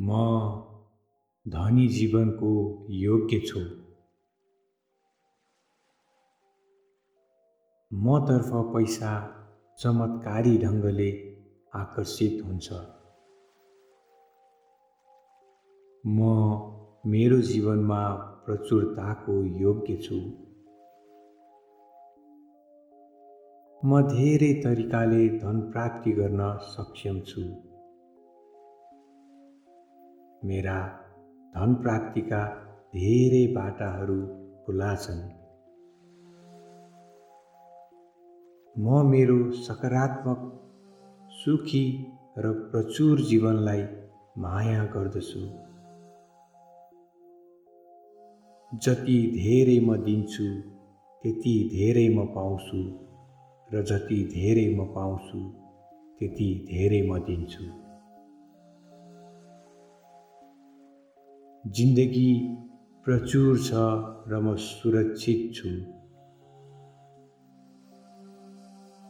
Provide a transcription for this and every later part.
म धनी जीवनको योग्य छु। मतर्फ पैसा चमत्कारी ढङ्गले आकर्षित हुन्छ। म मेरो जीवनमा प्रचुरताको योग्य छु। म धेरै तरिकाले धन प्राप्ति गर्न सक्षम छु। मेरा धन प्राप्तिका धेरै बाटाहरू खुला छन्। म मेरो सकारात्मक सुखी र प्रचुर जीवनलाई माया गर्दछु। जति धेरै म दिन्छु त्यति धेरै म पाउँछु र जति धेरै म पाउँछु त्यति धेरै म दिन्छु। जिन्दगी प्रचुर छ र म सुरक्षित छु।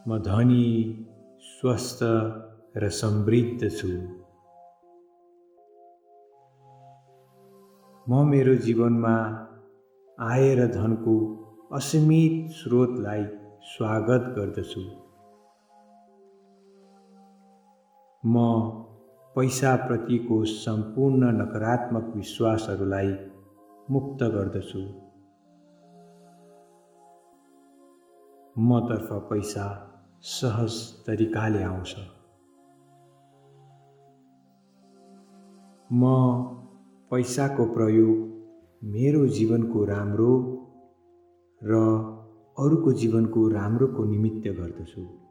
म धनी स्वस्थ र समृद्ध छु। म मेरो जीवनमा आय र धनको असीमित स्रोतलाई स्वागत गर्दछु। म पैसाप्रतिको सम्पूर्ण नकारात्मक विश्वासहरूलाई मुक्त गर्दछु। मतर्फ पैसा सहज तरिकाले आउँछ। म पैसाको प्रयोग मेरो जीवनको राम्रो र अरूको जीवनको राम्रोको निमित्त गर्दछु।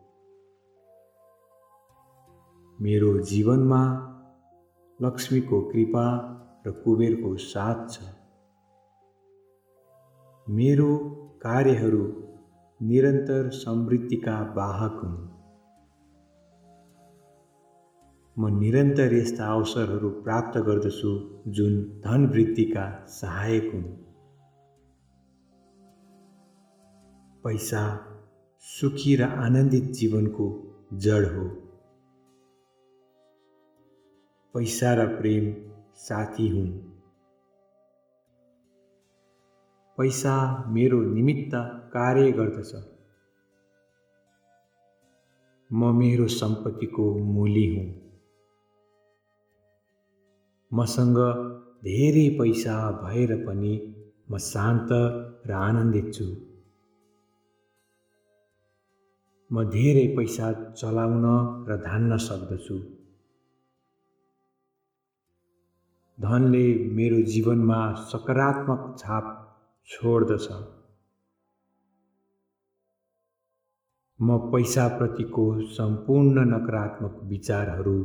मेरो जीवनमा लक्ष्मीको कृपा र कुबेरको साथ छ। मेरो कार्यहरू निरन्तर समृद्धिका वाहक हुन्। म निरन्तर यस्ता अवसरहरू प्राप्त गर्दछु जुन धन वृद्धिका सहायक हुन्। पैसा सुखी र आनन्दित जीवनको जड हो। पैसा र प्रेम साथी हुन्। पैसा मेरो निमित्त कार्य गर्दछ। म मेरो सम्पत्तिको मूली हुँ। मसँग धेरै पैसा भएर पनि म शान्त र आनन्दित छु। म धेरै पैसा चलाउन र धान्न सक्दछु। धनले मेरो जीवनमा सकारात्मक छाप छोड्दछ। म पैसाप्रतिको सम्पूर्ण नकारात्मक विचारहरू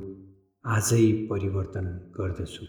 आजै परिवर्तन गर्दछु।